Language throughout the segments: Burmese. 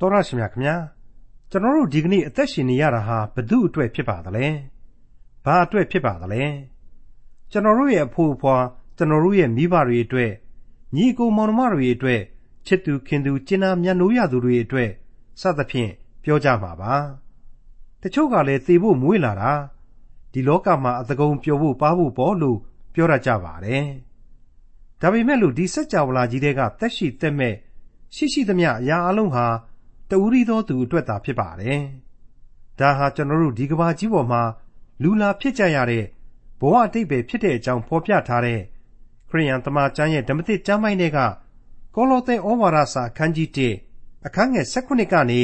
တော်ရရှိမြခင်ဗျာကျွန်တော်တို့ဒီကနေ့အသက်ရှင်နေရတာဟာဘု து အတွက်ဖြစ်ပါသလဲဘာအတွက်ဖြစ်ပါသလဲကျွန်တော်တို့ရဲ့အဖို့အဖွာကျွန်တော်တို့ရဲ့မိဘတွေအတွက်ညီအကိုမောင်နှမတွေအတွက်ချစ်သူခင်သူကျင်နာမြတ်နိုးရသူတွေအတွက်စသဖြင့်ပြောကြမှာပါတချို့ကလည်းသေဖို့မွေးလာတာဒီလောကမှာအတကုံပျော်ဖို့ပါဖို့ပေါ့လို့ပြောရကြပါတယ်ဒါပေမဲ့လို့ဒီစัจ java လာကြီးတွေကတက်ရှိတက်မဲ့ရှိရှိသမျှအရာအလုံးဟာ တဦးရီသောသူအတွက်သာဖြစ်ပါတယ်။ဒါဟာကျွန်တော်တို့ဒီကဘာကြီးပေါ်မှာလူလာဖြစ်ကြရတဲ့ဘဝအတိတ်ပဲဖြစ်တဲ့အကြောင်းဖော်ပြထားတဲ့ခရိယန်တမန်ကျမ်းရဲ့ဓမ္မသစ်ကျမ်းပိုင်းတွေကကောလောသဲဩဝါဒစာအခန်းကြီး1အခန်းငယ်16ကနေ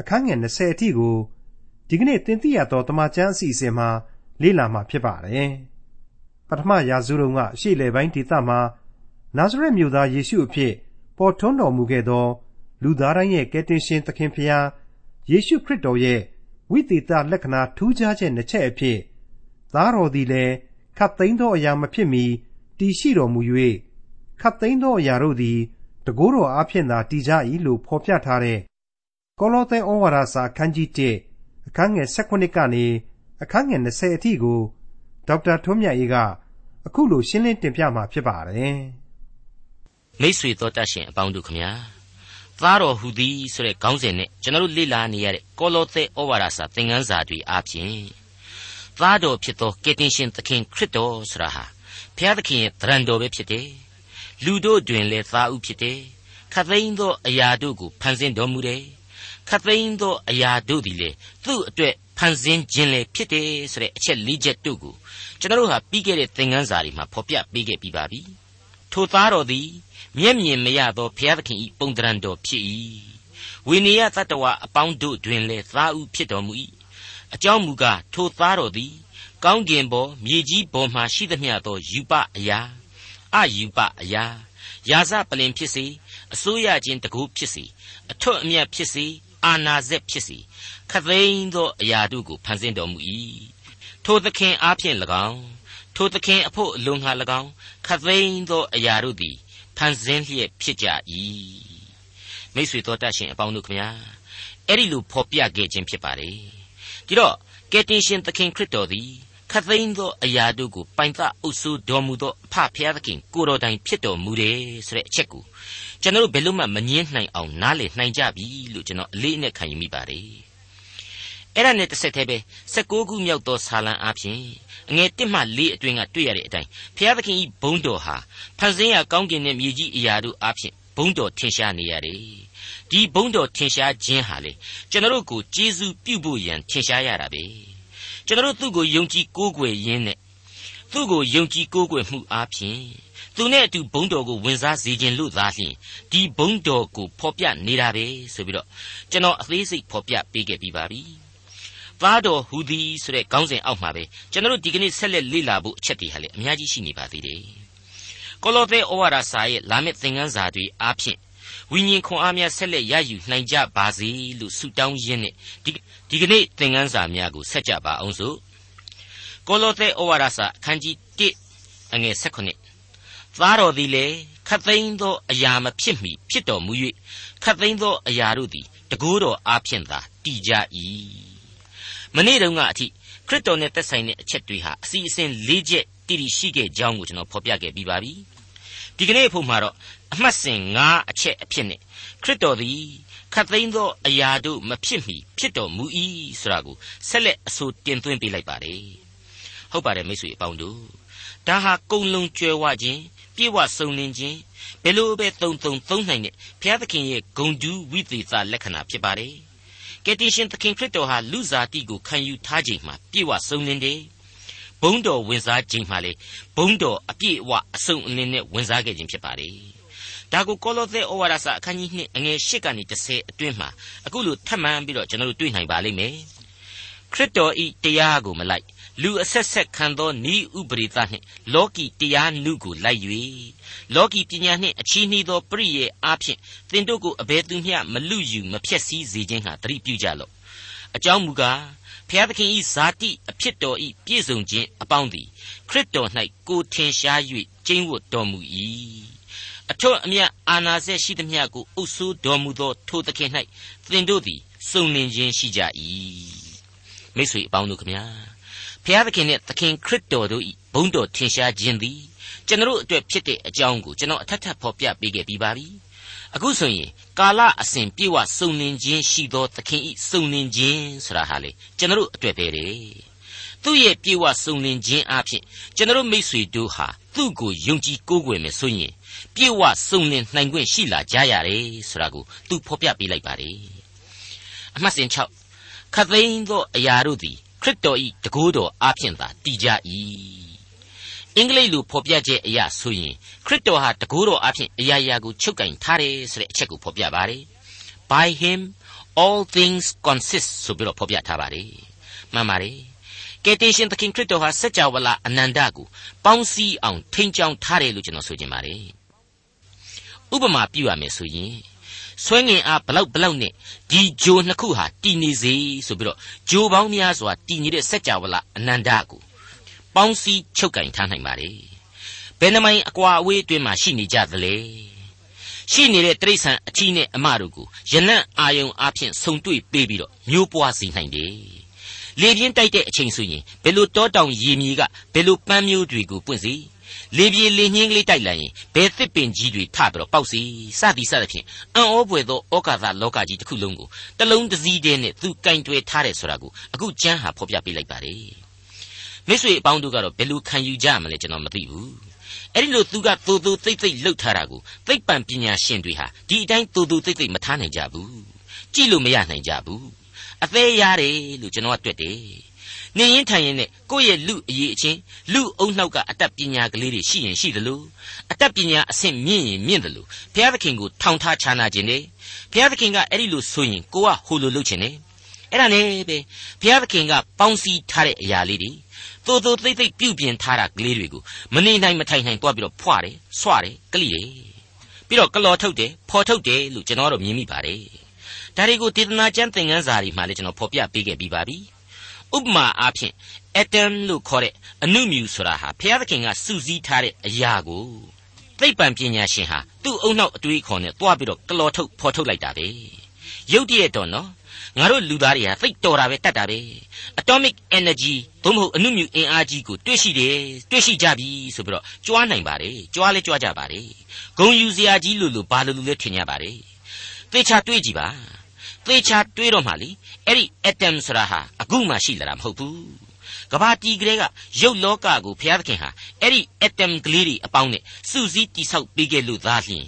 အခန်းငယ်20အထိကိုဒီကနေ့သင်သိရသောတမန်ကျမ်းအစီအစဉ်မှာလေ့လာမှာဖြစ်ပါတယ်။ပထမရာဇဝတုန်းကအရှိလေပိုင်းဒေသမှာနာဇရက်မြို့သားယေရှုအဖြစ်ပေါ်ထွန်းတော်မူခဲ့သော လူသားတိုင်းရဲ့ကယ်တင်ရှင်သခင်ဖျားယေရှုခရစ်တော်ရဲ့ဝိသေသလက္ခဏာထူးခြားချက်နှစ်ချက်အဖြစ်သားတော်သည်လည်းခတ်သိမ်းသောအရာမဖြစ်မီတည်ရှိတော်မူ၍ခတ်သိမ်းသောအရာတို့သည်တကိုးတော်အားဖြင့်သာတည်ကြ၏လို့ဖော်ပြထားတဲ့ကောလောသဲဩဝါဒစာအခန်းကြီး1အခန်းငယ်16ကနေအခန်းငယ်20အထိကိုဒေါက်တာထွန်းမြတ်အေးကအခုလိုရှင်းလင်းတင်ပြมาဖြစ်ပါတယ်မိတ်ဆွေတော်တတ်ရှင်အပေါင်းတို့ခမညာ သားတော်ဟူသည်ဆိုတဲ့ခေါင်းစဉ်နဲ့ကျွန်တော်တို့လေ့လာနေရတဲ့ကောလောသဲဩဝါဒစာသင်ခန်းစာတွေအားဖြင့်သားတော်ဖြစ်သောကယ်တင်ရှင်သခင်ခရစ်တော်ဆိုတာဟာဘုရားသခင်ရဲ့တရံတော်ပဲဖြစ်တယ်လူတို့တွင်လည်းသားဥဖြစ်တယ်ခတ်သိမ်းသောအရာတို့ကိုဖန်ဆင်းတော်မူတယ်ခတ်သိမ်းသောအရာတို့သည်လေသူ့အတွက်ဖန်ဆင်းခြင်းလည်းဖြစ်တယ်ဆိုတဲ့အချက်၄ချက်တို့ကိုကျွန်တော်တို့ဟာပြီးခဲ့တဲ့သင်ခန်းစာတွေမှာဖော်ပြပေးခဲ့ပြီးပါပြီထိုသားတော်သည် မျက်မြင်မရသောဘုရားသခင်၏ပုံတရံတော်ဖြစ်၏ဝိနည်းတတ္တဝအပေါင်းတို့တွင်လည်းသားဥဖြစ်တော်မူ၏အကြောင်းမူကားထိုသားတော်သည်ကောင်းကင်ပေါ်မြေကြီးပေါ်မှရှိသမျှသောယူပအရာအယူပအရာယာစပလင်ဖြစ်စေအစိုးရခြင်းတကူဖြစ်စေအထွတ်အမြတ်ဖြစ်စေအာနာဇက်ဖြစ်စေခသိန်းသောအရာတို့ကိုဖန်ဆင်းတော်မူ၏ထိုသခင်အားဖြင့်၎င်းထိုသခင်အဖို့အလုံးငှာ၎င်းခသိန်းသောအရာတို့သည် ဖန်ဆင်းလျက်ဖြစ်ကြ၏မိษွေတော်တတ်ရှင်အပေါင်းတို့ခမညာအဲ့ဒီလိုဖော်ပြခဲ့ခြင်းဖြစ်ပါတယ်ဒီတော့ကယ်တင်ရှင်သခင်ခရစ်တော်သည်ခသိန်းသောအရာတို့ကိုပိုင်သအုပ်စိုးတော်မူသောအဖဖျားသခင်ကိုတော်တိုင်ဖြစ်တော်မူတယ်ဆိုတဲ့အချက်ကိုကျွန်တော်တို့ဘယ်လို့မှမငင်းနိုင်အောင်နားလည်နိုင်ကြပြီလို့ကျွန်တော်အလေးအနက်ခံယူမိပါတယ် အဲ့ဒါနဲ့တစ်ဆက်တည်းပဲ16ခုမြောက်သောဆာလံအားဖြင့်အငယ်1မှ4အတွင်းကတွေ့ရတဲ့အတိုင်းဘုရားသခင်ဤဘုန်းတော်ဟာဖန်ဆင်းရကောင်းကင်နဲ့မြေကြီးအရာတို့အားဖြင့်ဘုန်းတော်ထင်ရှားနေရတယ်ဒီဘုန်းတော်ထင်ရှားခြင်းဟာလေကျွန်တော်တို့ကိုကျေးဇူးပြုဖို့ရန်ထင်ရှားရတာပဲကျွန်တော်တို့သူ့ကိုယုံကြည်ကိုးကွယ်ရင်းနဲ့သူ့ကိုယုံကြည်ကိုးကွယ်မှုအားဖြင့်သူနဲ့အတူဘုန်းတော်ကိုဝင်စားစေခြင်းလို့သာလျှင်ဒီဘုန်းတော်ကိုဖော်ပြနေတာပဲဆိုပြီးတော့ကျွန်တော်အသေးစိတ်ဖော်ပြပေးခဲ့ပြီးပါပြီ သားတော်ဟူသည်ဆိုတဲ့ခေါင်းစဉ်အောက်မှာပဲကျွန်တော်တို့ဒီကနေ့ဆက်လက်လေ့လာဖို့အချက်တွေဟာလေအများကြီးရှိနေပါသေးတယ်။ကောလောသဲဩဝါဒစာရဲ့လာမယ့်သင်ခန်းစာတွေအားဖြင့်ဝိညာဉ်ခွန်အားများဆက်လက်ရယူနိုင်ကြပါစေလို့ဆုတောင်းရင်းနဲ့ဒီဒီကနေ့သင်ခန်းစာများကိုဆက်ကြပါအောင်စို့။ကောလောသဲဩဝါဒစာအခန်းကြီး1အငယ်16သားတော်သည်လည်းခတ်သိမ်းသောအရာမဖြစ်မီဖြစ်တော်မူ၍ခတ်သိမ်းသောအရာတို့သည်တကိုးတော်အားဖြင့်သာတည်ကြ၏ မနေ့တုန်းကအထိခရစ်တော်နဲ့သက်ဆိုင်တဲ့အချက်တွေဟာအစီအစဉ်၄ချက်တည်တည်ရှိခဲ့ကြောင်းကိုကျွန်တော်ဖော်ပြခဲ့ပြီးပါပြီဒီကနေ့အဖို့မှာတော့အမှတ်စဉ်၅အချက်အဖြစ်နဲ့ခရစ်တော်သည်ခတ်သိမ်းသောအရာတို့မဖြစ်မီဖြစ်တော်မူ၏ဆိုတာကိုဆက်လက်အဆိုတင်သွင်းပေးလိုက်ပါတယ်ဟုတ်ပါတယ်မိတ်ဆွေအပေါင်းတို့ဒါဟာကုံလုံးကျွဲဝခြင်းပြေဝစုံလင်ခြင်းဘယ်လိုပဲတုံတုံသုံးနိုင်တဲ့ဘုရားသခင်ရဲ့ဂုံတူးဝိသေသလက္ခဏာဖြစ်ပါတယ် ကယ်တင်ရှင်သခင်ခရစ်တော်ဟာလူစားတိကိုခံယူထားခြင်းမှာပြည့်ဝစုံလင်တယ်ဘုံတော်ဝင်စားခြင်းမှာလေဘုံတော်အပြည့်အဝအစုံအလင်းနဲ့ဝင်စားခဲ့ခြင်းဖြစ်ပါတယ်ဒါကိုကောလောသဲဩဝါဒစာအခန်းကြီး2အငယ်8ကနေ10အတွင်းမှာအခုလိုထပ်မံပြီးတော့ကျွန်တော်တို့တွေ့နိုင်ပါလိမ့်မယ်ခရစ်တော်ဤတရားကိုမလိုက် လူအဆက်ဆက်ခံသောဤဥပရိသနှင့်လောကီတရားနုကိုလိုက်၍လောကီပညာနှင့်အချီးနှီးသောပရိယေအားဖြင့်သင်တို့ကိုအဘယ်သူမျှမလူယူမဖျက်ဆီးစေခြင်းဟာတတိပြုကြလော့အကြောင်းမူကားဖျားသခင်ဤဇာတိအဖြစ်တော်ဤပြည့်စုံခြင်းအပေါင်းသည်ခရစ်တော်၌ကိုထင်ရှား၍ကျင့်ဝတ်တော်မူ၏အထွတ်အမြတ်အာနာစက်ရှိသမျှကိုအုပ်ဆိုးတော်မူသောထိုသခင်၌သင်တို့သည်စုံလင်ခြင်းရှိကြ၏မိတ်ဆွေအပေါင်းတို့ခမညာ ဖျားသခင်နဲ့သခင်ခရစ်တော်တို့၏ဘုန်းတော်ထင်ရှားခြင်းသည်ကျွန်တော်အတွက်ဖြစ်တဲ့အကြောင်းကိုကျွန်တော်အထက်ထပ်ဖော်ပြပေးခဲ့ပြီးပါပြီအခုဆိုရင်ကာလအစဉ်ပြေဝစုံလင်ခြင်းရှိသောသခင်ဤစုံလင်ခြင်းဆိုတာဟာလေကျွန်တော်အတွက်ပဲတဲ့သူ့ရဲ့ပြေဝစုံလင်ခြင်းအဖြစ်ကျွန်တော်မိษွေတို့ဟာသူ့ကိုယုံကြည်ကိုးကွယ်မယ်ဆိုရင်ပြေဝစုံလင်နိုင်ခွင့်ရှိလာကြရတယ်ဆိုတာကိုသူဖော်ပြပေးလိုက်ပါတယ်အမှတ်စဉ်6ခသိန်းသောအရာတို့သည်ခ ရစ်တော်ဤတကူတော်အဖြစ်သာတည်ကြ၏အင်္ဂလိပ်လိုဖော်ပြချက်အရဆိုရင်ခရစ်တော်ဟာတကူတော်အဖြစ်အရာရာကိုချုပ်ကင်ထားတယ်ဆိုတဲ့အချက်ကိုဖော်ပြပါတယ် by him all things consist ဆိုပြီးတော့ဖော်ပြထားပါတယ်မှန်ပါတယ်ကယ်တင်ရှင်သခင်ခရစ်တော်ဟာစัจ java လာအနန္တကိုပေါင်းစည်းအောင်ထိန်းချောင်းထားတယ်လို့ကျွန်တော်ဆိုချင်ပါတယ်ဥပမာပြုရမယ်ဆိုရင် ဆွဲငင်အားဘလောက်ဘလောက်နဲ့ဒီဂျိုနှစ်ခုဟာတည်နေစေဆိုပြီးတော့ဂျိုပေါင်းများစွာတည်နေတဲ့စัจ java လာအနန္တကိုပေါင်းစည်းချုပ်ကင်ထားနိုင်ပါတယ်ဘယ်နှမိုင်အကွာအဝေးအတွင်းမှာရှိနေကြသလဲရှိနေတဲ့တိရစ္ဆာန်အချီးနဲ့အမတို့ကိုယလန့်အာယုံအဖြစ်ဆုံတွေ့ပေးပြီးတော့မျိုးပွားစေနိုင်တယ်လေပြင်းတိုက်တဲ့အချိန်ဆိုရင်ဘယ်လိုတောတောင်ရေမြေကဘယ်လိုပန်းမျိုးတွေကိုပွင့်စေ လေပြေလေညင်းကလေးတိုက်လိုက်ရင်ဘယ်သစ်ပင်ကြီးတွေထပြီးတော့ပေါက်စီစသည်စသဖြင့်အံ့ဩပွေသောဩကာသလောကကြီးတစ်ခုလုံးကိုတလုံးတစည်းတည်းနဲ့သူကင်တွယ်ထားတယ်ဆိုတာကိုအခုကျမ်းဟာဖော်ပြပေးလိုက်ပါတယ်မိတ်ဆွေအပေါင်းတို့ကတော့ဘယ်လိုခံယူကြမလဲကျွန်တော်မသိဘူးအဲ့ဒီလိုသူကသို့သို့သိမ့်သိမ့်လှုပ်ထားတာကိုသိပ္ပံပညာရှင်တွေဟာဒီအတိုင်းသို့သို့သိမ့်သိမ့်မထားနိုင်ကြဘူးကြည့်လို့မရနိုင်ကြဘူးအသေးရတယ်လို့ကျွန်တော်ကတွေ့တယ် နေရင်ထိုင်ရင်နဲ့ကိုယ့်ရဲ့လူအရေးအချင်းလူအုံနှောက်ကအတတ်ပညာကလေးတွေရှိရင်ရှိတယ်လို့အတတ်ပညာအဆင့်မြင့်ရင်မြင့်တယ်လို့ဘုရားသခင်ကိုထောင်ထားခြားနာခြင်းနဲ့ဘုရားသခင်ကအဲ့ဒီလိုဆိုရင်ကိုကဟိုလိုလုပ်ခြင်းနဲ့အဲ့ဒါနဲ့ပဲဘုရားသခင်ကပေါင်းစည်းထားတဲ့အရာလေးတွေသို့သို့သိမ့်သိမ့်ပြုတ်ပြင်ထားတာကလေးတွေကိုမနေနိုင်မထိုင်နိုင်တွားပြီးတော့ဖွာတယ်ဆွတယ်ကလိတယ်ပြီးတော့ကလော်ထုတ်တယ်ဖော်ထုတ်တယ်လို့ကျွန်တော်တို့မြင်မိပါတယ်ဒါတွေကိုဒေသနာကျမ်းသင်ခန်းစာတွေမှာလည်းကျွန်တော်ဖော်ပြပေးခဲ့ပြီးပါပြီ ဥပမာအားဖြင့် atom လို့ခေါ်တဲ့အနုမြူဆိုတာဟာဘုရားသခင်ကစုစည်းထားတဲ့အရာကိုသိပ္ပံပညာရှင်ဟာသူ့အုံနောက်အတွေးခေါ်နဲ့တွားပြီးတော့ကလော်ထုတ်ဖော်ထုတ်လိုက်တာပဲရုပ်တရက်တော့နော်ငါတို့လူသားတွေဟာသိတော်တာပဲတတ်တာပဲ atomic energy သို့မဟုတ်အနုမြူအင်အားကြီးကိုတွေ့ရှိတယ်တွေ့ရှိကြပြီဆိုပြီးတော့ကြွားနိုင်ပါတယ်ကြွားလဲကြွားကြပါတယ်ဂုံယူစရာကြီးလို့လို့ဘာလို့လို့လဲထင်ကြပါတယ်သေချာတွေးကြည့်ပါ သေချာတွေးတော့မှလीအဲ့ဒီ atom ဆိုတာဟာအခုမှရှိလာတာမဟုတ်ဘူးကဘာတီကလေးကရုပ်လောကကိုဘုရားသခင်ဟာအဲ့ဒီ atom ကလေးတွေအပေါင်းနဲ့စုစည်းတိဆောက်ပေးခဲ့လို့သားလျှင်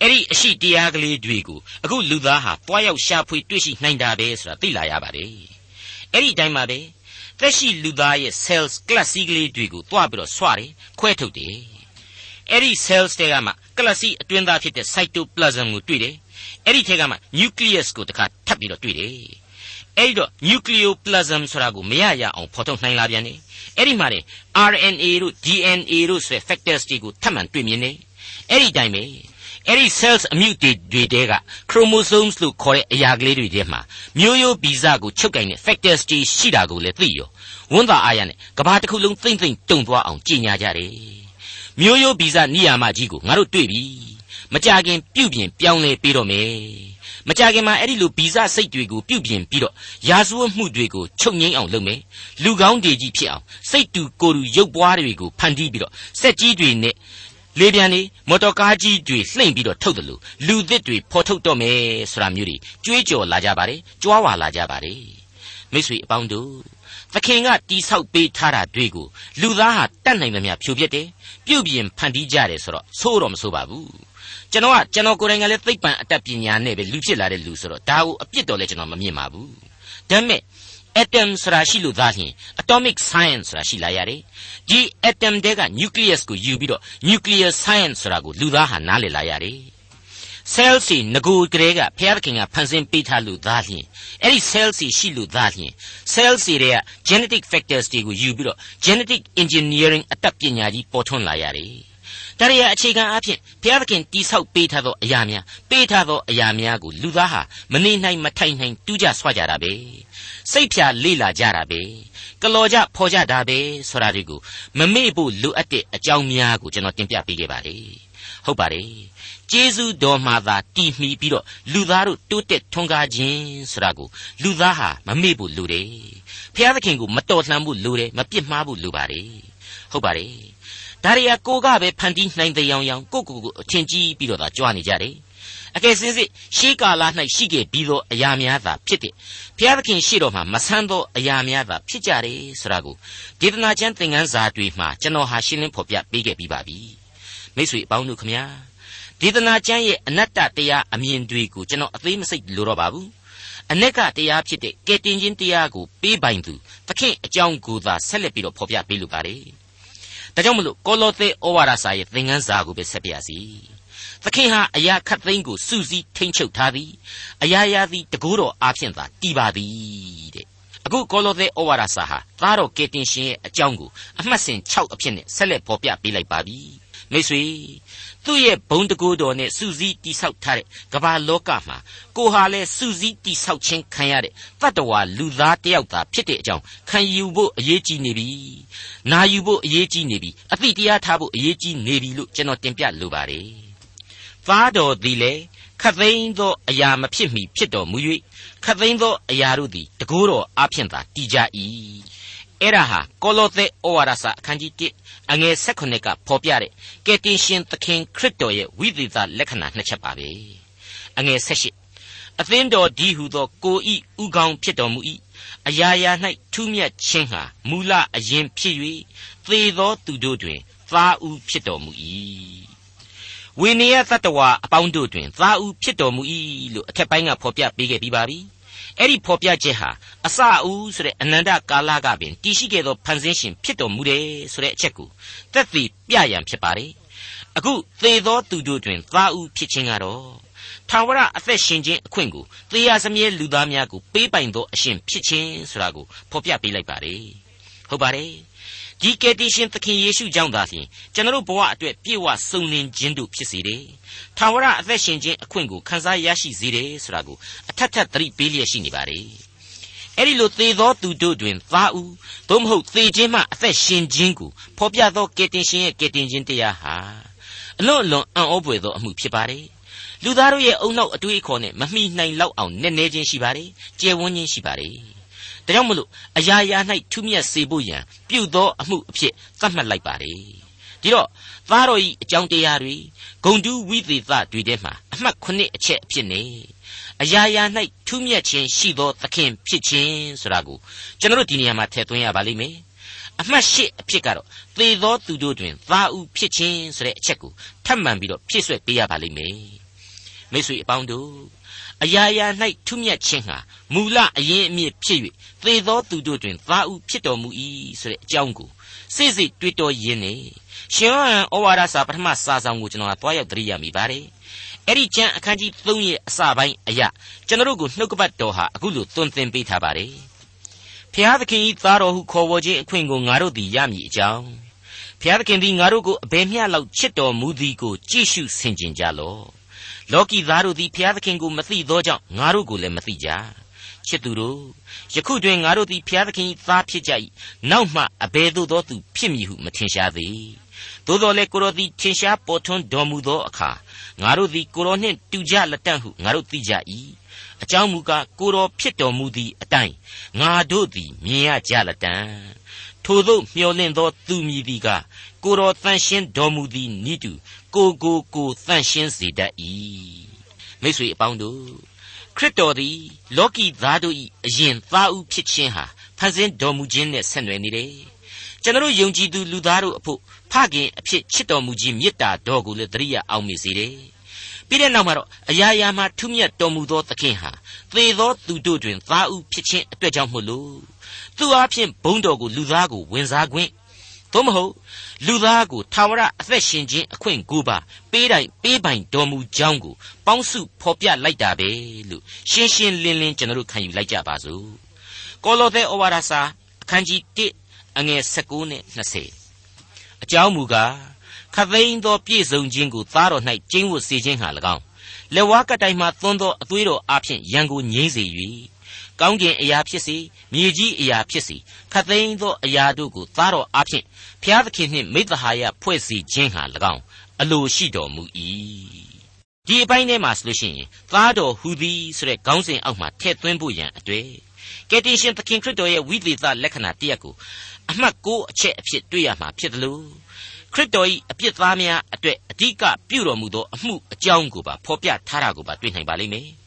အဲ့ဒီအရှိတရားကလေးတွေကိုအခုလူသားဟာတွားရောက်ရှာဖွေတွေ့ရှိနိုင်တာပဲဆိုတာသိလာရပါတယ်အဲ့ဒီအတိုင်းပါပဲသက်ရှိလူသားရဲ့ cells class ကလေးတွေကိုတွားပြီးတော့ဆွတယ်ခွဲထုတ်တယ်အဲ့ဒီ cells တွေကမှ class အတွင်းသားဖြစ်တဲ့ cytoplasm ကိုတွေ့တယ် အဲ့ဒီထဲကမှ nucleus ကိုတခါထပ်ပြီးတော့တွေ့တယ်အဲ့ဒီတော့ nucleoplasm ဆိုတာကိုမရရအောင်ဖော်ထုတ်နိုင်လာပြန်တယ်အဲ့ဒီမှာ RNA တို့ DNA တို့ဆိုတဲ့ factors တွေကိုထပ်မံတွေ့မြင်တယ်အဲ့ဒီတိုင်းပဲအဲ့ဒီ cells အမြုပ်တွေတွေတဲက chromosomes လို့ခေါ်တဲ့အရာကလေးတွေထဲမှာမျိုးရိုးဗီဇကိုချုပ်ကင်တဲ့ factors တွေရှိတာကိုလည်းသိရောဝန်တာအားရနဲ့ကဘာတစ်ခုလုံးသိမ့်သိမ့်တုံသွားအောင်ကြင်ညာကြတယ်မျိုးရိုးဗီဇနိယာမကြီးကိုငါတို့တွေ့ပြီ မကြခင်ပြုတ်ပြင်ပြောင်းလဲပြီးတော့မယ်မကြခင်မှာအဲ့ဒီလိုဗီဇစိတ်တွေကိုပြုတ်ပြင်ပြီးတော့ရာဇဝတ်မှုတွေကိုချုပ်ငိမ့်အောင်လုပ်မယ်လူကောင်းတွေကြီးဖြစ်အောင်စိတ်တူကိုယ်တူရုပ်ပွားတွေကိုဖန်တီးပြီးတော့စက်ကြီးတွေနဲ့လေပြန်နေမော်တော်ကားကြီးတွေလှိမ့်ပြီးတော့ထုတ်တယ်လို့လူသစ်တွေဖော်ထုတ်တော့မယ်ဆိုတာမျိုးတွေကြွေးကြော်လာကြပါတယ်ကြွားဝါလာကြပါတယ်မိတ်ဆွေအပေါင်းတို့သခင်ကတိဆောက်ပေးထားတာတွေကိုလူသားဟာတတ်နိုင်သမျှဖြိုပြက်တယ်ပြုတ်ပြင်ဖန်တီးကြတယ်ဆိုတော့ဆိုးတော့မဆိုးပါဘူး ကျွန်တော်ကကျွန်တော်ကိုယ်တိုင်ကလည်းသိပ္ပံအတတ်ပညာနဲ့ပဲလူဖြစ်လာတဲ့လူဆိုတော့ဒါကိုအပြစ်တော်လဲကျွန်တော်မမြင်ပါဘူးဒါပေမဲ့ atom ဆိုတာရှိလို့သားလျှင် atomic science ဆိုတာရှိလာရတယ်ဒီ atom တဲက nucleus ကိုယူပြီးတော့ nuclear science ဆိုတာကိုလူသားဟာနားလည်လာရတယ် cell စီငကိုကလေးကဖျားသခင်ကဖန်ဆင်းပေးထားလို့သားလျှင်အဲ့ဒီ cell စီရှိလို့သားလျှင် cell စီတွေက genetic factors တွေကိုယူပြီးတော့ genetic engineering အတတ်ပညာကြီးပေါ်ထွန်းလာရတယ် ဒါရီယာအခြေခံအဖြစ်ဘုရားသခင်တိဆောက်ပေးထားသောအရာများပေးထားသောအရာများကိုလူသားဟာမနေနိုင်မထိုင်နိုင်တူးကြဆွကြတာပဲစိတ်ဖြာလေ့လာကြတာပဲကလော်ကြဖော်ကြတာပဲဆိုတာတွေကိုမမေ့ဖို့လိုအပ်တဲ့အကြောင်းများကိုကျွန်တော်တင်ပြပေးခဲ့ပါတယ်ဟဟုတ်ပါတယ်ကျေးဇူးတော်မှာသာတည်မီပြီးတော့လူသားတို့တိုးတက်ထွန်းကားခြင်းဆိုတာကိုလူသားဟာမမေ့ဖို့လိုတယ်ဖျားသခင်ကိုမတော်လှန်ဖို့လိုတယ်မပြစ်မှားဖို့လိုပါတယ်ဟုတ်ပါတယ် ဒါရီယာကိုကပဲဖန်တီးနိုင်တဲ့ရောင်ရောင်ကိုကိုကိုအထင်ကြီးပြီးတော့သာကြွားနေကြတယ်အကယ်စင်စစ်ရှေးကာလ၌ရှိခဲ့ပြီးသောအရာများသာဖြစ်တဲ့ဘုရားသခင်ရှိတော်မှာမဆန်းသောအရာများသာဖြစ်ကြတယ်ဆိုတာကိုဒေသနာကျမ်းသင်ခန်းစာတွေမှာကျွန်တော်ဟာရှင်းလင်းဖော်ပြပေးခဲ့ပြီးပါပြီမိတ်ဆွေအပေါင်းတို့ခမညာဒေသနာကျမ်းရဲ့အနတ္တတရားအမြင်တွေကိုကျွန်တော်အသေးမစိတ်လိုတော့ပါဘူးအ내ကတရားဖြစ်တဲ့ကယ်တင်ခြင်းတရားကိုပေးပိုင်သူသခင်အကြောင်းကိုသာဆက်လက်ပြီးတော့ဖော်ပြပေးလိုပါတယ် ဒါကြောင့်မလို့ကောလောသဲဩဝါဒစာရဲ့သင်ခန်းစာကိုပဲဆက်ပြရစီသခင်ဟာအရာခတ်သိမ်းကိုစူးစီးထိမ့်ချုပ်ထားသည်အရာရာသည်တကိုးတော်အားဖြင့်သာတည်ပါသည်တဲ့အခုကောလောသဲဩဝါဒစာဟာသားတော်ကယ်တင်ရှင်ရဲ့အကြောင်းကိုအမှတ်စဉ်6အဖြစ်နဲ့ဆက်လက်ဖော်ပြပေးလိုက်ပါပြီ မိတ်ဆွေသူ့ရဲ့ဘုံတကိုးတော်နဲ့စူးစီးတိဆောက်ထားတဲ့ကမ္ဘာလောကမှာကိုဟာလဲစူးစီးတိဆောက်ခြင်းခံရတဲ့တတ္တဝါလူသားတယောက်သာဖြစ်တဲ့အကြောင်းခံယူဖို့အရေးကြီးနေပြီ။နာယူဖို့အရေးကြီးနေပြီ။အသိတရားထားဖို့အရေးကြီးနေပြီလို့ကျွန်တော်တင်ပြလိုပါတယ်။သားတော်သည်လေခတ်သိမ်းသောအရာမဖြစ်မီဖြစ်တော်မူ၍ခတ်သိမ်းသောအရာတို့သည်တကိုးတော်အဖျင်သာတည်ကြ၏။ အဲ့ဒါဟာကောလောသဲဩဝါဒစာအခန်းကြီး1အငယ်16ကဖော်ပြတဲ့ကယ်တင်ရှင်သခင်ခရစ်တော်ရဲ့ဝိသေသလက္ခဏာနှစ်ချက်ပါပဲအငယ်18အသင်းတော်ဒီဟုသောကိုဤဥကောင်းဖြစ်တော်မူ၏အရာရာ၌ထူးမြတ်ခြင်းဟာမူလအရင်ဖြစ်၍သေသောသူတို့တွင်သားဥဖြစ်တော်မူ၏ဝိနည်းသတ္တဝါအပေါင်းတို့တွင်သားဥဖြစ်တော်မူ၏လို့အထက်ပိုင်းကဖော်ပြပေးခဲ့ပြီးပါပြီ အဲ့ဒီဖော်ပြချက်ဟာအစအဦးဆိုတဲ့အနန္တကာလကပင်တည်ရှိခဲ့သောဖန်ဆင်းရှင်ဖြစ်တော်မူတယ်ဆိုတဲ့အချက်ကိုသက်သေပြရန်ဖြစ်ပါတယ်အခုသေသောသူတို့တွင်သားဦးဖြစ်ခြင်းကတော့ထာဝရအသက်ရှင်ခြင်းအခွင့်ကိုသေရစမြဲလူသားများကိုပေးပိုင်သောအရှင်ဖြစ်ခြင်းဆိုတာကိုဖော်ပြပေးလိုက်ပါတယ်ဟုတ်ပါတယ် ဒီကယ်တင်ရှင်သခင်ယေရှုကြောင့်သာလျှင်ကျွန်တော်ဘဝအတွက်ပြည့်ဝစုံလင်ခြင်းတို့ဖြစ်စေတယ်။ထာဝရအသက်ရှင်ခြင်းအခွင့်ကိုခံစားရရှိစေတယ်ဆိုတာကိုအထက်ထပ်သတိပေးလျက်ရှိနေပါတယ်။အဲ့ဒီလိုသေသောသူတို့တွင်သားဦးသို့မဟုတ်သေခြင်းမှအသက်ရှင်ခြင်းကိုဖော်ပြသောကယ်တင်ရှင်ရဲ့ကယ်တင်ခြင်းတရားဟာအလွန်အလွန်အံ့ဩဖွယ်သောအမှုဖြစ်ပါတယ်။လူသားတို့ရဲ့အုံနောက်အတွေးအခေါ်နဲ့မမိနိုင်လောက်အောင်နက်နဲခြင်းရှိပါတယ်။ကျယ်ဝန်းခြင်းရှိပါတယ်။ ဒါကြောင့်မလို့အရာရာ၌ထူးမြတ်စေဖို့ရန်ပြုသောအမှုအဖြစ်သတ်မှတ်လိုက်ပါလေဒီတော့သားတော်ဤအကြောင်းတရားတွေဂုံတူးဝိသေသတွေထဲမှာအမှတ်ခုနှစ်အချက်အဖြစ်နေအရာရာ၌ထူးမြတ်ခြင်းရှိသောသခင်ဖြစ်ခြင်းဆိုတာကိုကျွန်တော်တို့ဒီနေရာမှာထည့်သွင်းရပါလိမ့်မယ်အမှတ်၈အဖြစ်ကတော့သေသောသူတို့တွင်သားဥဖြစ်ခြင်းဆိုတဲ့အချက်ကိုထပ်မံပြီးတော့ဖြည့်ဆွက်ပေးရပါလိမ့်မယ်မိတ်ဆွေအပေါင်းတို့ အရာရာ၌ထူးမြတ်ခြင်းဟာမူလအရင်အမြစ်ဖြစ်၍သေသောသူတို့တွင်သားဥဖြစ်တော်မူ၏ဆိုတဲ့အကြောင်းကိုစိစိတွေ့တော်ရင်းနေရှင်ဟန်ဩဝါဒစာပထမစာဆောင်ကိုကျွန်တော်ကတွားရောက်သတိရမိပါတယ်အဲ့ဒီကျမ်းအခန်းကြီး3ရဲ့အစပိုင်းအရာကျွန်တော်တို့ကိုနှုတ်ကပတ်တော်ဟာအခုလိုသွန်သင်ပေးထားပါတယ်ဖျားသခင်ဤသားတော်ဟုခေါ်ဝေါ်ခြင်းအခွင့်ကိုငါတို့သည်ရမည်အကြောင်းဖျားသခင်သည်ငါတို့ကိုအဘယ်မျှလောက်ချစ်တော်မူသည်ကိုကြည့်ရှုဆင်ခြင်ကြလော့ လောကီသားတို့သည်ဖျားသခင်ကိုမသိသောကြောင့်ငါတို့ကိုလည်းမသိကြချစ်သူတို့ယခုတွင်ငါတို့သည်ဖျားသခင်၏သားဖြစ်ကြ၏နောက်မှအဘယ်သို့သောသူဖြစ်မည်ဟုမထင်ရှားသေးသို့တော်လည်းကိုတော်သည်ထင်ရှားပေါ်ထွန်းတော်မူသောအခါငါတို့သည်ကိုတော်နှင့်တူကြလက်တန့်ဟုငါတို့သိကြ၏အကြောင်းမူကားကိုတော်ဖြစ်တော်မူသည့်အတိုင်းငါတို့သည်မြင်ရကြလက်တန့်ထိုသို့မျှော်လင့်သောသူမည်သည်ကကိုတော်တန်ရှင်းတော်မူသည်နိတု ကိုကိုကိုတန့်ရှင်းစေတတ်၏မိတ်ဆွေအပေါင်းတို့ခရစ်တော်သည်လောကီသားတို့၏အရင်သားဦးဖြစ်ခြင်းဟာဖန်ဆင်းတော်မူခြင်းနဲ့ဆက်နွယ်နေတယ်ကျွန်တော်ယုံကြည်သူလူသားတို့အဖို့ဖခင်အဖြစ်ချစ်တော်မူခြင်းမေတ္တာတော်ကိုလည်းတရိယာအောင်မိစေတယ်ပြီးတဲ့နောက်မှာတော့အရာရာမှာထူးမြတ်တော်မူသောသခင်ဟာသေသောသူတို့တွင်သားဦးဖြစ်ခြင်းအတွက်ကြောင့်မို့လို့သူအားဖြင့်ဘုန်းတော်ကိုလူသားကိုဝင်စားခွင့် သို့မဟုတ်လူသားကိုထာဝရအသက်ရှင်ခြင်းအခွင့်ကိုပါပေးတိုင်ပေးပိုင်တော်မူကြောင်းကိုပေါင်းစုဖော်ပြလိုက်တာပဲလို့ရှင်းရှင်းလင်းလင်းကျွန်တော်တို့ခံယူလိုက်ကြပါစို့ကောလောသဲဩဝါဒစာအခန်းကြီး1အငယ်19နဲ့20အကြောင်းမူကားခသိန်းသောပြည့်စုံခြင်းကိုသားတော်၌ကျင်းဝတ်စေခြင်းဟာ၎င်းလက်ဝါးကတိုင်မှသွန်းသောအသွေးတော်အဖျင်ရန်ကိုငြိမ့်စေ၍ ကောင်းကင်အရာဖြစ်စေမြေကြီးအရာဖြစ်စေခတ်သိမ်းသောအရာတို့ကိုသားတော်အဖျင်ဖျားသခင်နှင့်မိသဟာယဖွဲ့စီခြင်းဟာ၎င်းအလိုရှိတော်မူ၏ဒီအပိုင်းထဲမှာဆိုလို့ရှိရင်သားတော်ဟူသည်ဆိုတဲ့ခေါင်းစဉ်အောက်မှာထည့်သွင်းဖို့ရန်အတွေ့ကယ်တင်ရှင်သခင်ခရစ်တော်ရဲ့ဝိသေသလက္ခဏာတရက်ကိုအမှတ်6အချက်အဖြစ်တွေ့ရမှာဖြစ်တယ်လို့ခရစ်တော်၏အပြစ်သားများအတွက်အဓိကပြုတော်မူသောအမှုအကြောင်းကိုပါဖော်ပြထားတာကိုပါတွေ့နိုင်ပါလိမ့်မယ်။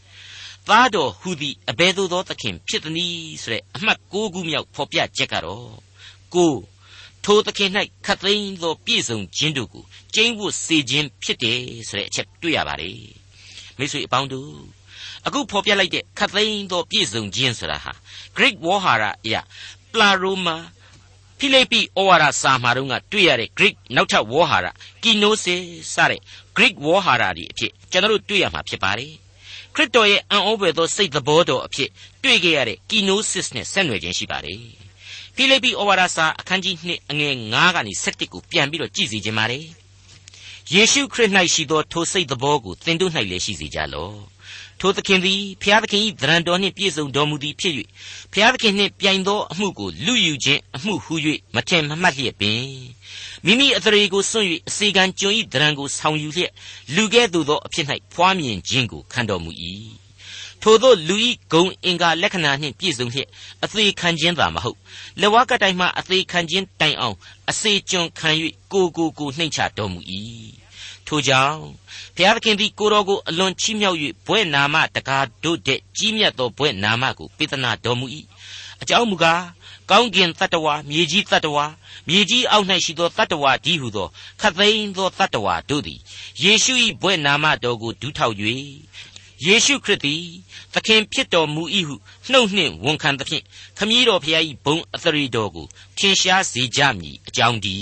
သားတော်ဟူသည်အဘယ်သို့သောသခင်ဖြစ်သည်နည်းဆိုတဲ့အမှတ်6ခုမြောက်ဖော်ပြချက်ကတော့ကိုထိုသခင်၌ခတ်သိမ်းသောပြည့်စုံခြင်းတို့ကိုကျင်းဝတ်စေခြင်းဖြစ်တယ်ဆိုတဲ့အချက်တွေ့ရပါတယ်မိတ်ဆွေအပေါင်းတို့အခုဖော်ပြလိုက်တဲ့ခတ်သိမ်းသောပြည့်စုံခြင်းဆိုတာဟာ Greek ဝေါ်ဟာရအရာ plaroma ဖိလိပ္ပိဩဝါဒစာမှာတော့ကတွေ့ရတဲ့ Greek နောက်ထပ်ဝေါ်ဟာရ kenosis စတဲ့ Greek ဝေါ်ဟာရတွေအဖြစ်ကျွန်တော်တို့တွေ့ရမှာဖြစ်ပါတယ်ခ ရစ်တော်ရဲ့အံ့ဩဖွယ်သောစိတ်သဘောတော်အဖြစ်တွေ့ခဲ့ရတဲ့ kenosis နဲ့ဆက်နွယ်ခြင်းရှိပါတယ်ဖိလိပ္ပိဩဝါဒစာအခန်းကြီး2အငယ်9ကနေ17ကိုပြန်ပြီးတော့ကြည့်စီခြင်းပါတယ်ယေရှုခရစ်၌ရှိသောထိုစိတ်သဘောကိုသင်တို့၌လည်းရှိစေကြလော့ ထိုသခင်သည်ဖျားသခင်၏သရံတော်နှင့်ပြည့်စုံတော်မူသည်ဖြစ်၍ဖျားသခင်နှင့်ပြိုင်သောအမှုကိုလူယူခြင်းအမှုဟု၍မထင်မမှတ်လျက်ပင်မိမိအသရေကိုစွန့်၍အစေခံကျွန်၏သရံကိုဆောင်ယူလျက်လူကဲ့သို့သောအဖြစ်၌ဖွားမြင်ခြင်းကိုခံတော်မူ၏ထိုသောလူဤဂုံအင်္ဂါလက္ခဏာနှင့်ပြည့်စုံလျက်အသေးခံခြင်းသာမဟုတ်လက်ဝါးကတိုင်မှအသေးခံခြင်းတိုင်အောင်အစေကျွန်ခံ၍ကိုကိုကိုနှိမ့်ချတော်မူ၏ ထိုကြောင့်ဘုရားသခင်သည်ကိုတော်ကိုအလွန်ချီးမြှောက်၍ဘွဲ့နာမတကားတို့တဲ့ကြီးမြတ်သောဘွဲ့နာမကိုပေးသနာတော်မူ၏အကြောင်းမူကားကောင်းကင်တတ္တဝါမြေကြီးတတ္တဝါမြေကြီးအောက်၌ရှိသောတတ္တဝါကြီးဟုသောခတ်သိမ်းသောတတ္တဝါတို့သည်ယေရှု၏ဘွဲ့နာမတော်ကိုဒူးထောက်၍ယေရှုခရစ်သည်သခင်ဖြစ်တော်မူ၏ဟုနှုတ်နှင့်ဝန်ခံသဖြင့်ခမည်းတော်ဖျား၏ဘုံအသရေတော်ကိုထင်ရှားစေကြမည်အကြောင်းဒီ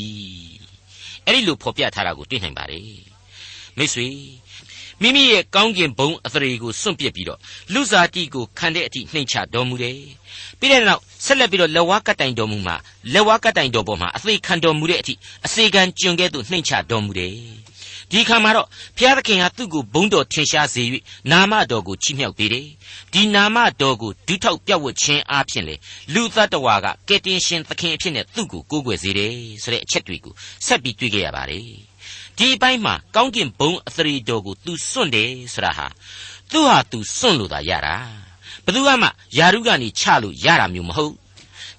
အဲ့ဒီလိုဖော်ပြထားတာကိုတွေ့နိုင်ပါတယ် မိတ်ဆွေမိမိရဲ့ကောင်းကင်ဘုံအသရေကိုစွန့်ပစ်ပြီးတော့လူစားတိကိုခံတဲ့အထိနှိမ်ချတော်မူတယ်ပြီးတဲ့နောက်ဆက်လက်ပြီးတော့လက်ဝါးကတိုင်တော်မူမှာလက်ဝါးကတိုင်တော်ပေါ်မှာအသေးခံတော်မူတဲ့အထိအစေခံကျွန်ကဲ့သို့နှိမ်ချတော်မူတယ်ဒီခါမှာတော့ဘုရားသခင်ဟာသူ့ကိုဘုန်းတော်ထင်ရှားစေ၍နာမတော်ကိုချီးမြှောက်ပေးတယ်ဒီနာမတော်ကိုဒုထောက်ပြတ်ဝတ်ခြင်းအပြင်လေလူသတ္တဝါကကယ်တင်ရှင်သခင်အဖြစ်နဲ့သူ့ကိုကိုးကွယ်စေတယ်ဆိုတဲ့အချက်တွေကိုဆက်ပြီးတွေ့ကြရပါတယ် ဒီအပိုင်းမှာကောင်းကင်ဘုံအသရေတော်ကို तू စွန့်တယ်ဆိုတာဟာသူဟာ तू စွန့်လို့သာရတာဘယ်သူမှယာရုကနေချလို့ရတာမျိုးမဟုတ်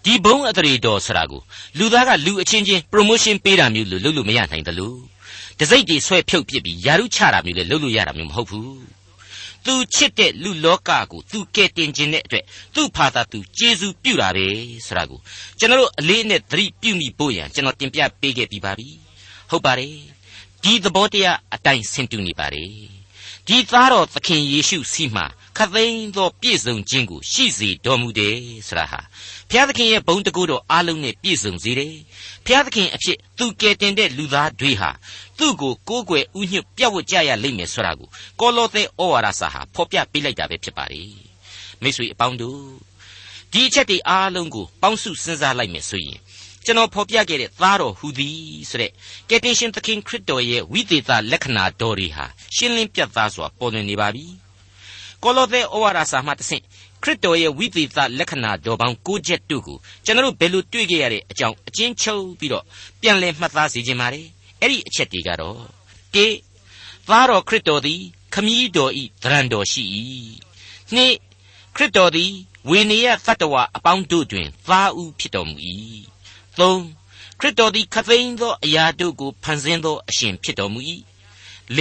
ဒီဘုံအသရေတော်ဆိုတာကိုလူသားကလူအချင်းချင်း promotion ပေးတာမျိုးလို့လုပ်လို့မရနိုင်တယ်လို့တစိမ့်တွေဆွဲဖြုတ်ပစ်ပြီးယာရုချတာမျိုးလည်းလုပ်လို့ရတာမျိုးမဟုတ်ဘူးသူချစ်တဲ့လူလောကကိုသူကဲတင်ခြင်းတဲ့အတွက်သူ့ဖာသာသူကျေးဇူးပြုတာပဲဆိုတာကိုကျွန်တော်တို့အလေးနဲ့သတိပြုမိဖို့ရန်ကျွန်တော်တင်ပြပေးခဲ့ပြီးပါပြီဟုတ်ပါတယ် ဒီသဘောတရားအတိုင်းဆင်တူနေပါတယ်ဒီသားတော်သခင်ယေရှုစီမှာခသိန်းသောပြည့်စုံခြင်းကိုရှိစေတော်မူတယ်ဆိုတာဟာဘုရားသခင်ရဲ့ဘုန်းတကူတော်အားလုံးနဲ့ပြည့်စုံစေတယ်ဘုရားသခင်အဖြစ်သူကယ်တင်တဲ့လူသားတွေဟာသူ့ကိုကိုးကွယ်ဥညွတ်ပြတ်ဝတ်ကြရလိမ့်မယ်ဆိုတာကိုကောလောသဲဩဝါဒစာဟာဖော်ပြပေးလိုက်တာပဲဖြစ်ပါတယ်မိတ်ဆွေအပေါင်းတို့ဒီအချက်တွေအားလုံးကိုပေါင်းစုစဉ်းစားလိုက်မယ်ဆိုရင် ကျွန်တော်ဖော်ပြခဲ့တဲ့သားတော်ဟူသည်ဆိုတဲ့ကယ်တင်ရှင်သခင်ခရစ်တော်ရဲ့ဝိသေသလက္ခဏာတော်တွေဟာရှင်းလင်းပြတ်သားစွာပေါ်လွင်နေပါပြီကောလောသဲဩဝါဒစာမှတဆင့်ခရစ်တော်ရဲ့ဝိသေသလက္ခဏာတော်ပေါင်း၉ချက်တို့ကိုကျွန်တော်ဘယ်လိုတွေ့ခဲ့ရတဲ့အကြောင်းအချင်းချုပ်ပြီးတော့ပြန်လည်မှတ်သားစေခြင်းပါတယ်အဲ့ဒီအချက်တွေကတော့၁သားတော်ခရစ်တော်သည်ခမည်းတော်ဤသရံတော်ရှိ၏၂ခရစ်တော်သည်ဝေနေယသတ္တဝါအပေါင်းတို့တွင်သားဦးဖြစ်တော်မူ၏ ၃ခရစ်တော်သည်ခသိန်းသောအရာတို့ကိုဖန်ဆင်းသောအရှင်ဖြစ်တော်မူ၏၄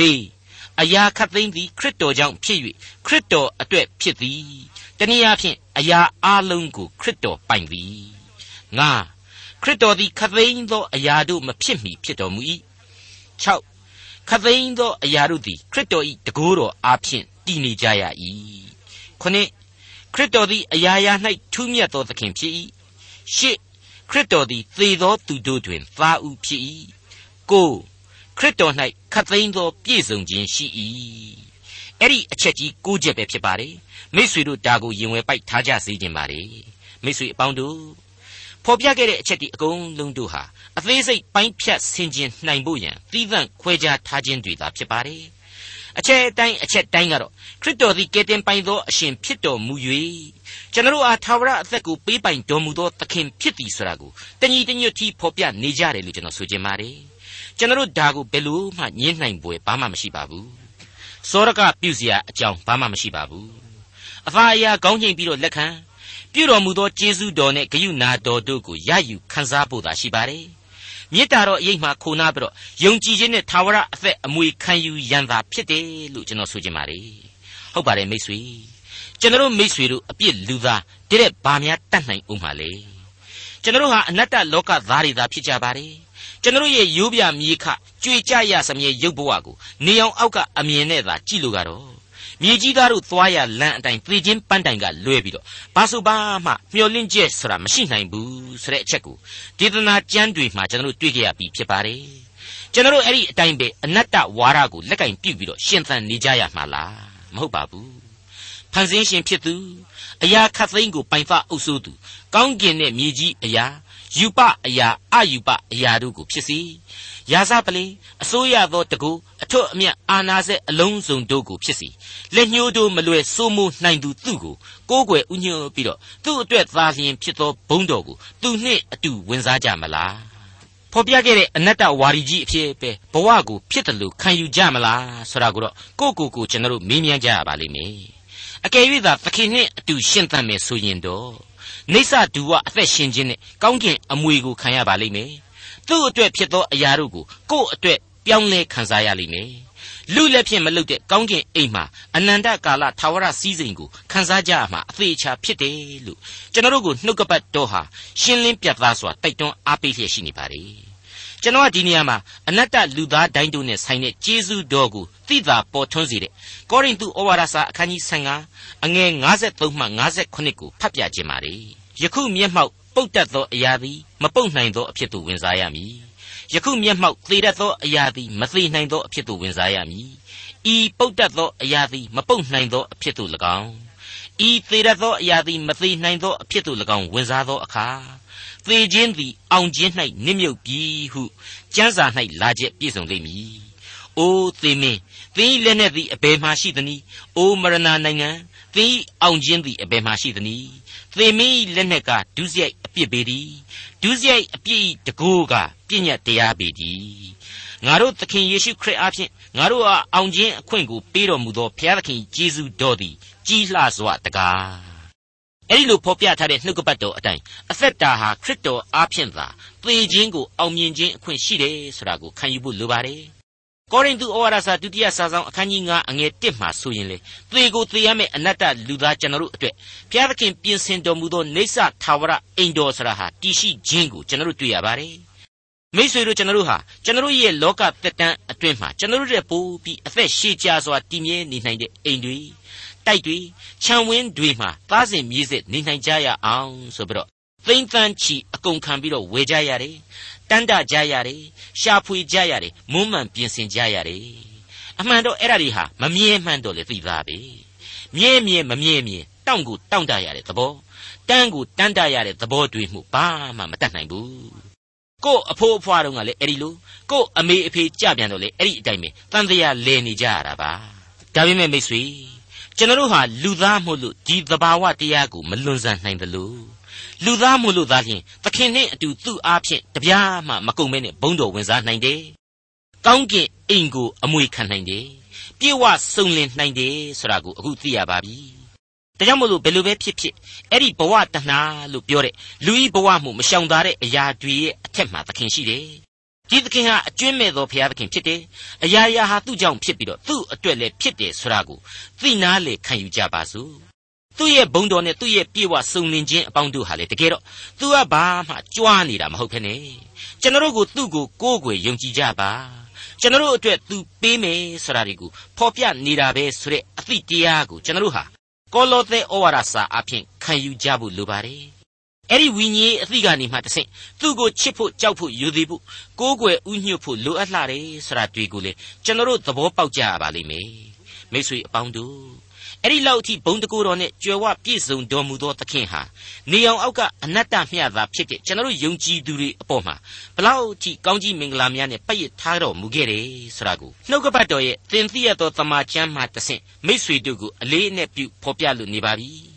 အရာခသိန်းသည်ခရစ်တော်ကြောင့်ဖြစ်၍ခရစ်တော်အတွက်ဖြစ်သည်တနည်းအားဖြင့်အရာအလုံးကိုခရစ်တော်ပိုင်သည်၅ခရစ်တော်သည်ခသိန်းသောအရာတို့မဖြစ်မီဖြစ်တော်မူ၏6ခသိန်းသောအရာတို့သည်ခရစ်တော်၏တကိုးတော်အားဖြင့်တည်နေကြရ၏9ခရစ်တော်သည်အရာရာ၌ထူးမြတ်သောသခင်ဖြစ်၏10 ခရစ်တော်သည်သေသောသူတို့တွင်သားဦးဖြစ်၏ကိုခရစ်တော်၌ခတ်သိမ်းသောပြည့်စုံခြင်းရှိ၏အဲ့ဒီအချက်ကြီး၉ချက်ပဲဖြစ်ပါတယ်မိษွေတို့ဒါကိုရင်ဝယ်ပိုက်ထားကြစေခြင်းပါတယ်မိษွေအပေါင်းတို့ဖော်ပြခဲ့တဲ့အချက်ဒီအကုန်လုံးတို့ဟာအသေးစိတ်ပိုင်းဖြတ်ဆင်ခြင်နိုင်ဖို့ရန်သီးသန့်ခွဲခြားထားခြင်းတွေသာဖြစ်ပါတယ်အချက်အတိုင်းအချက်တိုင်းကတော့ခရစ်တော်သည်ကယ်တင်ပိုင်သောအရှင်ဖြစ်တော်မူ၍ ကျွန်တော်အားသာဝရအသက်ကိုပေးပိုင်တော်မူသောသခင်ဖြစ်သည်ဆိုတာကိုတညီတညွတ်တီဖော်ပြနေကြတယ်လို့ကျွန်တော်ဆိုချင်ပါတယ် ကျွန်တော်ဒါကိုဘယ်လို့မှညှင်းနိုင်ပွဲဘာမှမရှိပါဘူးစောရကပြုเสียအကြောင်းဘာမှမရှိပါဘူးအဖာအရာကောင်းချိန်ပြီးတော့လက်ခံပြုတော်မူသောကျေးဇူးတော်နဲ့ဂရုဏာတော်တို့ကိုရယူခံစားဖို့သာရှိပါတယ်မေတ္တာတော်အရေးမှခိုနာပြီးတော့ယုံကြည်ခြင်းနဲ့သာဝရအသက်အမွေခံယူရန်သာဖြစ်တယ်လို့ကျွန်တော်ဆိုချင်ပါတယ်ဟုတ်ပါတယ်မိတ်ဆွေ ကျွန်တော်မိတ်ဆွေတို့အပြစ်လူသားတဲ့ဘာများတတ်နိုင်ဦးမှာလဲကျွန်တော်ဟာအနတ္တလောကသားတွေသာဖြစ်ကြပါတယ်ကျွန်တော်ရဲ့ရိုးပြမြေခကြွေကြရစမြဲရုပ်ဘဝကိုနေအောင်အောက်ကအမြင်နဲ့သာကြည့်လို့ကတော့မြေကြီးသားတို့သွားရလမ်းအတိုင်းသေခြင်းပန်းတိုင်ကလွဲပြီးတော့ဘာဆိုဘာမှမျောလင့်ချက်ဆိုတာမရှိနိုင်ဘူးဆိုတဲ့အချက်ကိုဒေသနာကျမ်းတွေမှာကျွန်တော်တို့တွေ့ကြရပြီးဖြစ်ပါတယ်ကျွန်တော်တို့အဲ့ဒီအတိုင်းပဲအနတ္တဝါဒကိုလက်ကင်ပြုတ်ပြီးတော့ရှင်သန်နေကြရမှာလားမဟုတ်ပါဘူး ဖန်ဆင်းရှင်ဖြစ်သူအရာခတ်သိမ်းကိုပိုင်ဖအုပ်စိုးသူကောင်းကင်နဲ့မြေကြီးအရာယူပအရာအယူပအရာတို့ကိုဖြစ်စီရာဇပလင်အစိုးရသောတကူအထွတ်အမြတ်အာနာစက်အလုံးစုံတို့ကိုဖြစ်စီလက်ညှိုးတို့မလွယ်စိုးမိုးနိုင်သူသူ့ကိုကိုးကွယ်ဥညွတ်ပြီးတော့သူ့အတွက်သာလျှင်ဖြစ်သောဘုန်းတော်ကိုသူနှင့်အတူဝင်စားကြမလားဖော်ပြခဲ့တဲ့အနတ္တဝါရီကြီးအဖြစ်ပဲဘဝကိုဖြစ်တယ်လို့ခံယူကြမလားဆိုတာကိုတော့ကိုကိုကိုကျွန်တော်တို့မေးမြန်းကြရပါလိမ့်မယ် အကယ်၍သာသခင်နှင့်အတူရှင်းသန်မယ်ဆိုရင်တော့နေဆဒူဝအသက်ရှင်ခြင်းနဲ့ကောင်းကင်အမွေကိုခံရပါလိမ့်မယ်သူ့အတွက်ဖြစ်သောအရာတို့ကိုကိုယ့်အတွက်ပြောင်းလဲခံစားရလိမ့်မယ်လူလက်ဖြင့်မလုတဲ့ကောင်းကင်အိမ်မှာအနန္တကာလထာဝရစည်းစိမ်ကိုခံစားကြရမှာအသေးချာဖြစ်တယ်လို့ကျွန်တော်တို့ကိုနှုတ်ကပတ်တော်ဟာရှင်းလင်းပြတ်သားစွာတိုက်တွန်းအားပေးလျက်ရှိနေပါတယ် ကျွန်တော်ကဒီနေရာမှာအနတ္တလူသားတိုင်းတို့နဲ့ဆိုင်တဲ့ကျေးဇူးတော်ကိုသိသာပေါ်ထွန်းစေတဲ့ကောရိန္သုဩဝါဒစာအခန်းကြီး15အငယ်53မှ58ကိုဖတ်ပြခြင်းပါလေယခုမျက်မှောက်ပုတ်တတ်သောအရာသည်မပုတ်နိုင်သောအဖြစ်သို့ဝင်စားရမည်ယခုမျက်မှောက်သေတတ်သောအရာသည်မသေနိုင်သောအဖြစ်သို့ဝင်စားရမည်ဤပုတ်တတ်သောအရာသည်မပုတ်နိုင်သောအဖြစ်သို့၎င်းဤသေတတ်သောအရာသည်မသေနိုင်သောအဖြစ်သို့၎င်းဝင်စားသောအခါ သေခြင်းသည်အောင်ခြင်း၌နစ်မြုပ်ပြီဟုကျမ်းစာ၌လာချက်ပြည့်စုံလိမ့်မည်။အိုးသေမင်းသင်၏လက်နဲ့သည်အဘယ်မှရှိသနည်း။အိုးမရဏနိုင်ငံသင်၏အောင်ခြင်းသည်အဘယ်မှရှိသနည်း။သေမင်း၏လက်နဲ့ကဒုစရိုက်အပြစ်ပေသည်။ဒုစရိုက်အပြစ်၏တကိုးကပြည့်ညတ်တရားပေသည်။ငါတို့သခင်ယေရှုခရစ်အားဖြင့်ငါတို့အားအောင်ခြင်းအခွင့်ကိုပေးတော်မူသောဘုရားသခင်ယေရှုတော်သည်ကြီးလှစွာတကား အဲ့ဒီလိုဖော်ပြထားတဲ့နှုတ်ကပတ်တော်အတိုင်းအသက်တာဟာခရစ်တော်အားဖြင့်သာသေခြင်းကိုအောင်မြင်ခြင်းအခွင့်ရှိတယ်ဆိုတာကိုခံယူဖို့လိုပါတယ်။ကောရိန္သုဩဝါဒစာဒုတိယစာဆောင်အခန်းကြီး9အငယ်1မှာဆိုရင်လေသေကိုသေရမယ့်အနတ္တလူသားကျွန်တော်တို့အတွက်ဘုရားသခင်ပြင်ဆင်တော်မူသောနေဆထာဝရအိမ်တော်ဆိုတာဟာတည်ရှိခြင်းကိုကျွန်တော်တို့တွေ့ရပါတယ်။မိษွေတို့ကျွန်တော်တို့ဟာကျွန်တော်တို့ရဲ့လောကသက်တမ်းအတွင်းမှာကျွန်တော်တို့ရဲ့ပိုးပြီးအသက်ရှည်ကြာစွာတည်မြဲနေနိုင်တဲ့အိမ်တွေ တိုက်တွေခြံဝင်းတွေမှာသားစဉ်မြေးစစ်နေနိုင်ကြရအောင်ဆိုပြီးတော့သိမ့်သန်းချီအကုန်ခံပြီးတော့ဝေကြရတယ်တန်းတကြရတယ်ရှာဖွေကြရတယ်မွမ်းမံပြင်ဆင်ကြရတယ်အမှန်တော့အဲ့ဒါတွေဟာမမြဲမှန်တော့လေသိသားပဲမြဲမြဲမမြဲမြဲတောင့်ကိုတောင့်တရတဲ့သဘောတန်းကိုတန်းတရတဲ့သဘောတွေမှုဘာမှမတတ်နိုင်ဘူးကို့အဖိုးအဖွားတုန်းကလည်းအဲ့ဒီလိုကို့အမေအဖေကြပြန်တော့လေအဲ့ဒီအတိုင်းပဲတန်တရားလဲနေကြရတာပါဒါပေမဲ့မိတ်ဆွေ ကျွန်တော်တို့ဟာလူသားမို့လို့ဒီသဘာဝတရားကိုမလွန်ဆန်နိုင်သလိုလူသားမို့လို့သာလျှင်သခင်နဲ့အတူသူ့အားဖြင့်တပြားမှမကုန်မဲနဲ့ဘုံတော်ဝင်စားနိုင်တယ်။ကောင်းကင်အိမ်ကိုအမွေခံနိုင်တယ်။ပြေဝစုံလင်နိုင်တယ်ဆိုတာကိုအခုသိရပါပြီ။ဒါကြောင့်မို့လို့ဘယ်လိုပဲဖြစ်ဖြစ်အဲ့ဒီဘဝတဏှာလို့ပြောတဲ့လူဤဘဝမှုမရှောင်သာတဲ့အရာတွေရဲ့အထက်မှာသခင်ရှိတယ် ဒီသခင်ဟာအကျွင့်မဲ့သောဘုရားသခင်ဖြစ်တယ်။အရာရာဟာသူ့ကြောင့်ဖြစ်ပြီးတော့သူ့အတွက်လည်းဖြစ်တယ်ဆိုတာကိုသိနာလေခံယူကြပါစို့။သူ့ရဲ့ဘုံတော်နဲ့သူ့ရဲ့ပြေဝစုံလင်ခြင်းအပေါင်းတို့ဟာလေတကယ်တော့သူကဘာမှကြွားနေတာမဟုတ်ခဲနဲ့။ကျွန်တော်တို့ကိုသူ့ကိုကိုးကွယ်ယုံကြည်ကြပါ။ကျွန်တော်တို့အတွက်သူပေးမယ်ဆိုတာဒီကိုဖော်ပြနေတာပဲဆိုတဲ့အသည့်တရားကိုကျွန်တော်တို့ဟာကောလောသဲဩဝါဒစာအဖြစ်ခံယူကြဖို့လိုပါတယ် အဲ့ဒီဝိညာဉ်အသည့်ကနေမှတဆင့်သူ့ကိုချစ်ဖို့ကြောက်ဖို့ယူသည်ဖို့ကိုးကွယ်ဥညွတ်ဖို့လိုအပ်လာတယ်ဆိုတာတွေ့ကိုလေကျွန်တော်တို့သဘောပေါက်ကြရပါလိမ့်မယ်မိတ်ဆွေအပေါင်းတို့အဲ့ဒီလောက်အထိဘုံတကူတော်နဲ့ကြွယ်ဝပြည့်စုံတော်မူသောသခင်ဟာနေအောင်အောက်ကအနတ္တမျှသာဖြစ်တဲ့ကျွန်တော်တို့ယုံကြည်သူတွေအပေါ်မှာဘလောက်အထိကောင်းကြီးမင်္ဂလာများနဲ့ပတ်ရထားတော်မူခဲ့တယ်ဆိုတာကိုနှုတ်ကပတ်တော်ရဲ့သင်သိရသောတမန်ကျမ်းမှာတဆင့်မိတ်ဆွေတို့ကိုအလေးအနက်ပြုဖော်ပြလို့နေပါပြီ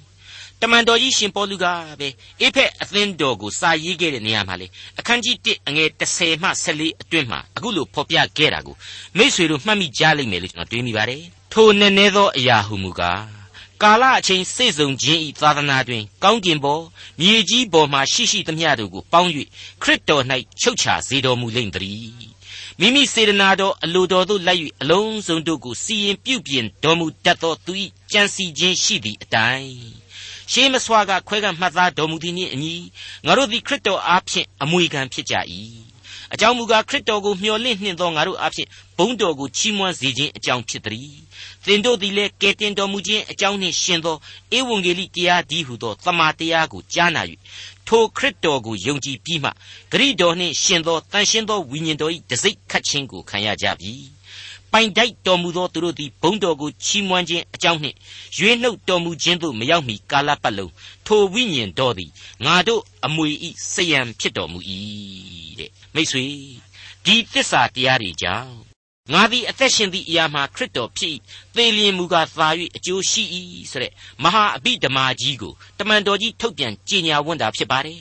တမန်တော်ကြီးရှင်ပေါလုကပဲအေဖက်အသင်းတော်ကိုစာရေးခဲ့တဲ့နေရာမှာလေအခန်းကြီး1အငယ်30မှ14အတွင်းမှာအခုလိုဖော်ပြခဲ့တာကိုမိษွေတို့မှတ်မိကြလိမ့်မယ်လို့ကျွန်တော်တွေးမိပါတယ်ထိုနည်းနည်းသောအရာဟုမူကားကာလအချိန်စိတ်ဆုံခြင်းဤသာသနာတွင် ကောင်းကျင်ပေါ်မြေကြီးပေါ်မှရှိရှိသမျှတို့ကိုပေါင်း၍ခရစ်တော်၌ချုပ်ချစေတော်မူလိမ့်တည်းမိမိစေတနာတော်အလိုတော်သို့လိုက်၍အလုံးစုံတို့ကိုစီရင်ပြုပြင်တော်မူတတ်သောသူ၏ကြံစီခြင်းရှိသည့်အတိုင်း ရှေးမစွာကခွဲကမှတ်သားတော်မူသည်နှင့်အညီငါတို့သည်ခရစ်တော်အားဖြင့်အမွေခံဖြစ်ကြ၏အကြောင်းမူကားခရစ်တော်ကိုမျှော်လင့်နှင့်သောငါတို့အားဖြင့်ဘုန်းတော်ကိုချီးမွမ်းစေခြင်းအကြောင်းဖြစ်သည်သင်တို့သည်လည်းကယ်တင်တော်မူခြင်းအကြောင်းနှင့်ရှင်သောဧဝံဂေလိတရားဒီဟုသောတမန်တရားကိုကြားနာ၍ထိုခရစ်တော်ကိုယုံကြည်ပြီးမှဂရိတော်နှင့်ရှင်သောတန်ရှင်းသောဝိညာဉ်တော်၏တစိ့ခတ်ခြင်းကိုခံရကြပြီ ပိုင်တိုက်တော်မူသောသူတို့သည်ဘုန်းတော်ကိုချီးမွမ်းခြင်းအကြောင်းနှင့်ရွေးနှုတ်တော်မူခြင်းသို့မရောက်မီကာလပတ်လုံးထိုဝိညာဉ်တော်သည်ငါတို့အမွေဤစယံဖြစ်တော်မူ၏တဲ့မိတ်ဆွေဒီသစ္စာတရားတွေကြောင့်ငါသည်အသက်ရှင်သည့်အရာမှာခရစ်တော်ဖြစ်သေလျင်မူကားသာ၍အကျိုးရှိ၏ဆိုတဲ့မဟာအဘိဓမ္မာကြီးကိုတမန်တော်ကြီးထုတ်ပြန်ကြေညာဝန်းတာဖြစ်ပါတယ်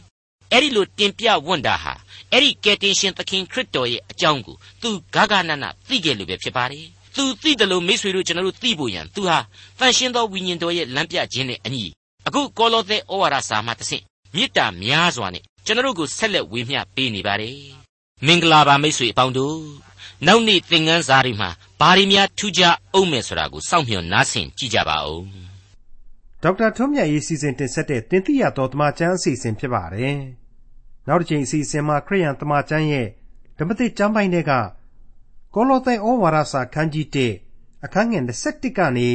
အဲ့ဒီလိုတင်ပြဝန်းတာဟာအဲ့ဒီကယ်တင်ရှင်သခင်ခရစ်တော်ရဲ့အကြောင်းကိုသူဂဂနနသိခဲ့လို့ပဲဖြစ်ပါတယ်သူသိတယ်လို့မိษွေတို့ကျွန်တော်တို့သိဖို့ရန်သူဟာတန်ရှင်းသောဝိညာဉ်တော်ရဲ့လမ်းပြခြင်းနဲ့အညီအခုကောလောသဲဩဝါဒစာမှတဆင့်မေတ္တာများစွာနဲ့ကျွန်တော်တို့ကိုဆက်လက်ဝေမျှပေးနေပါတယ်မင်္ဂလာပါမိတ်ဆွေအပေါင်းတို့နောက်နေ့သင်ခန်းစာတွေမှာဘာတွေများထူးခြားအောင်မယ်ဆိုတာကိုစောင့်မျှော်နားဆင်ကြည့်ကြပါဦးဒေါက်တာထွန်းမြတ်ရေးစီစဉ်တင်ဆက်တဲ့တင်ပြတော်တမချန်းအစီအစဉ်ဖြစ်ပါတယ် နောက်တစ်ချိန်အစီအစဉ်မှာခရိယန်တမချန်းရဲ့ဓမ္မသစ်ကျမ်းပိုင်းတွေကကောလောသဲဩဝါဒစာခန်းကြီး1အခန်းငယ်21ကနေ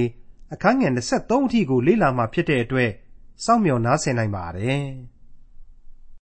အခန်းငယ်23အထိကိုလေ့လာမှဖြစ်တဲ့အတွက်စောင့်မျှော်နားဆင်နိုင်ပါတယ်။